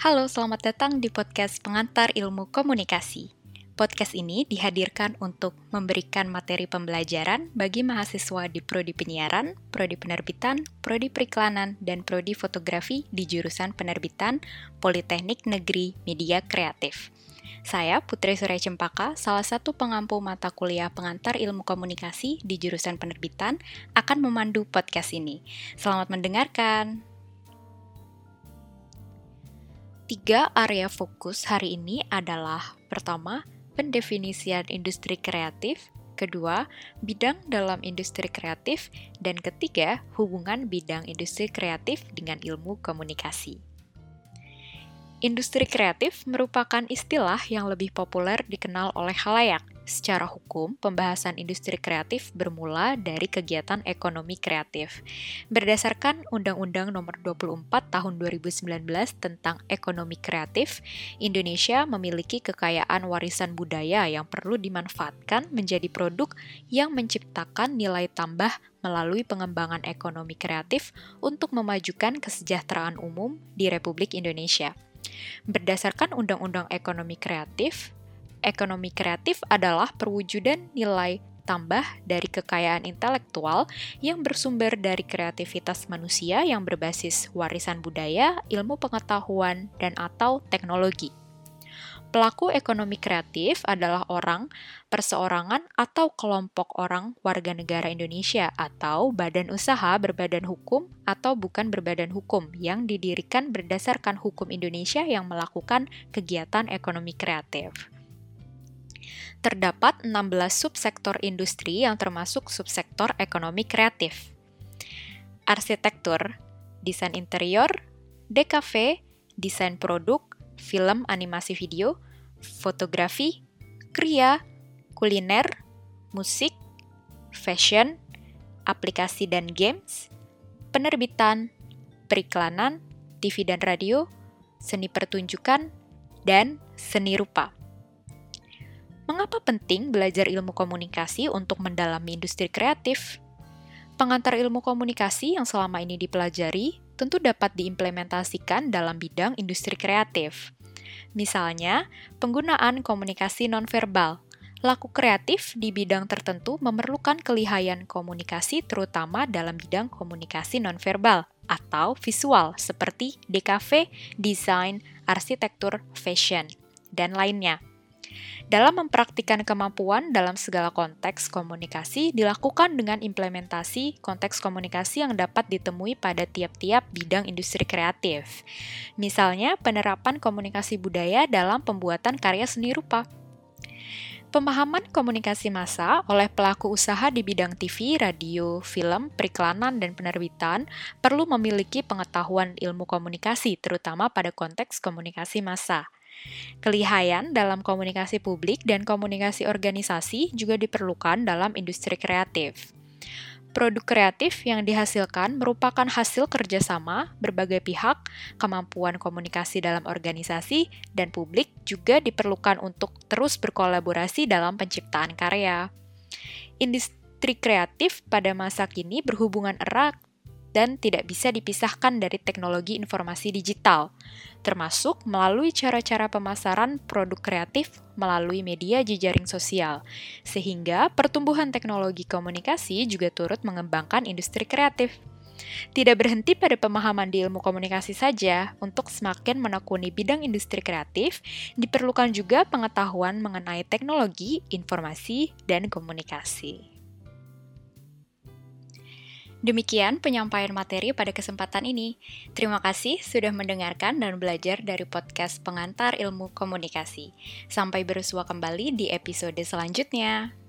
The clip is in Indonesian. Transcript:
Halo, selamat datang di podcast Pengantar Ilmu Komunikasi. Podcast ini dihadirkan untuk memberikan materi pembelajaran bagi mahasiswa di Prodi Penyiaran, Prodi Penerbitan, Prodi Periklanan, dan Prodi Fotografi di jurusan Penerbitan Politeknik Negeri Media Kreatif. Saya, Putri Surya Cempaka, salah satu pengampu mata kuliah pengantar ilmu komunikasi di jurusan penerbitan, akan memandu podcast ini. Selamat mendengarkan! Tiga area fokus hari ini adalah pertama, pendefinisian industri kreatif, kedua, bidang dalam industri kreatif, dan ketiga, hubungan bidang industri kreatif dengan ilmu komunikasi. Industri kreatif merupakan istilah yang lebih populer dikenal oleh halayak – Secara hukum, pembahasan industri kreatif bermula dari kegiatan ekonomi kreatif. Berdasarkan Undang-Undang Nomor 24 Tahun 2019 tentang Ekonomi Kreatif, Indonesia memiliki kekayaan warisan budaya yang perlu dimanfaatkan menjadi produk yang menciptakan nilai tambah melalui pengembangan ekonomi kreatif untuk memajukan kesejahteraan umum di Republik Indonesia. Berdasarkan Undang-Undang Ekonomi Kreatif, ekonomi kreatif adalah perwujudan nilai tambah dari kekayaan intelektual yang bersumber dari kreativitas manusia yang berbasis warisan budaya, ilmu pengetahuan, dan atau teknologi. Pelaku ekonomi kreatif adalah orang, perseorangan, atau kelompok orang warga negara Indonesia atau badan usaha berbadan hukum atau bukan berbadan hukum yang didirikan berdasarkan hukum Indonesia yang melakukan kegiatan ekonomi kreatif terdapat 16 subsektor industri yang termasuk subsektor ekonomi kreatif. Arsitektur, desain interior, DKV, desain produk, film animasi video, fotografi, kria, kuliner, musik, fashion, aplikasi dan games, penerbitan, periklanan, TV dan radio, seni pertunjukan, dan seni rupa. Mengapa penting belajar ilmu komunikasi untuk mendalami industri kreatif? Pengantar ilmu komunikasi yang selama ini dipelajari tentu dapat diimplementasikan dalam bidang industri kreatif. Misalnya, penggunaan komunikasi nonverbal. Laku kreatif di bidang tertentu memerlukan kelihayan komunikasi terutama dalam bidang komunikasi nonverbal atau visual seperti DKV, desain, arsitektur, fashion, dan lainnya. Dalam mempraktikkan kemampuan dalam segala konteks komunikasi dilakukan dengan implementasi konteks komunikasi yang dapat ditemui pada tiap-tiap bidang industri kreatif. Misalnya, penerapan komunikasi budaya dalam pembuatan karya seni rupa. Pemahaman komunikasi massa oleh pelaku usaha di bidang TV, radio, film, periklanan, dan penerbitan perlu memiliki pengetahuan ilmu komunikasi, terutama pada konteks komunikasi massa. Kelihayan dalam komunikasi publik dan komunikasi organisasi juga diperlukan dalam industri kreatif. Produk kreatif yang dihasilkan merupakan hasil kerjasama berbagai pihak, kemampuan komunikasi dalam organisasi, dan publik juga diperlukan untuk terus berkolaborasi dalam penciptaan karya. Industri kreatif pada masa kini berhubungan erat dan tidak bisa dipisahkan dari teknologi informasi digital, termasuk melalui cara-cara pemasaran produk kreatif melalui media jejaring sosial, sehingga pertumbuhan teknologi komunikasi juga turut mengembangkan industri kreatif. Tidak berhenti pada pemahaman di ilmu komunikasi saja, untuk semakin menekuni bidang industri kreatif, diperlukan juga pengetahuan mengenai teknologi, informasi, dan komunikasi. Demikian penyampaian materi pada kesempatan ini. Terima kasih sudah mendengarkan dan belajar dari podcast pengantar ilmu komunikasi. Sampai bersua kembali di episode selanjutnya.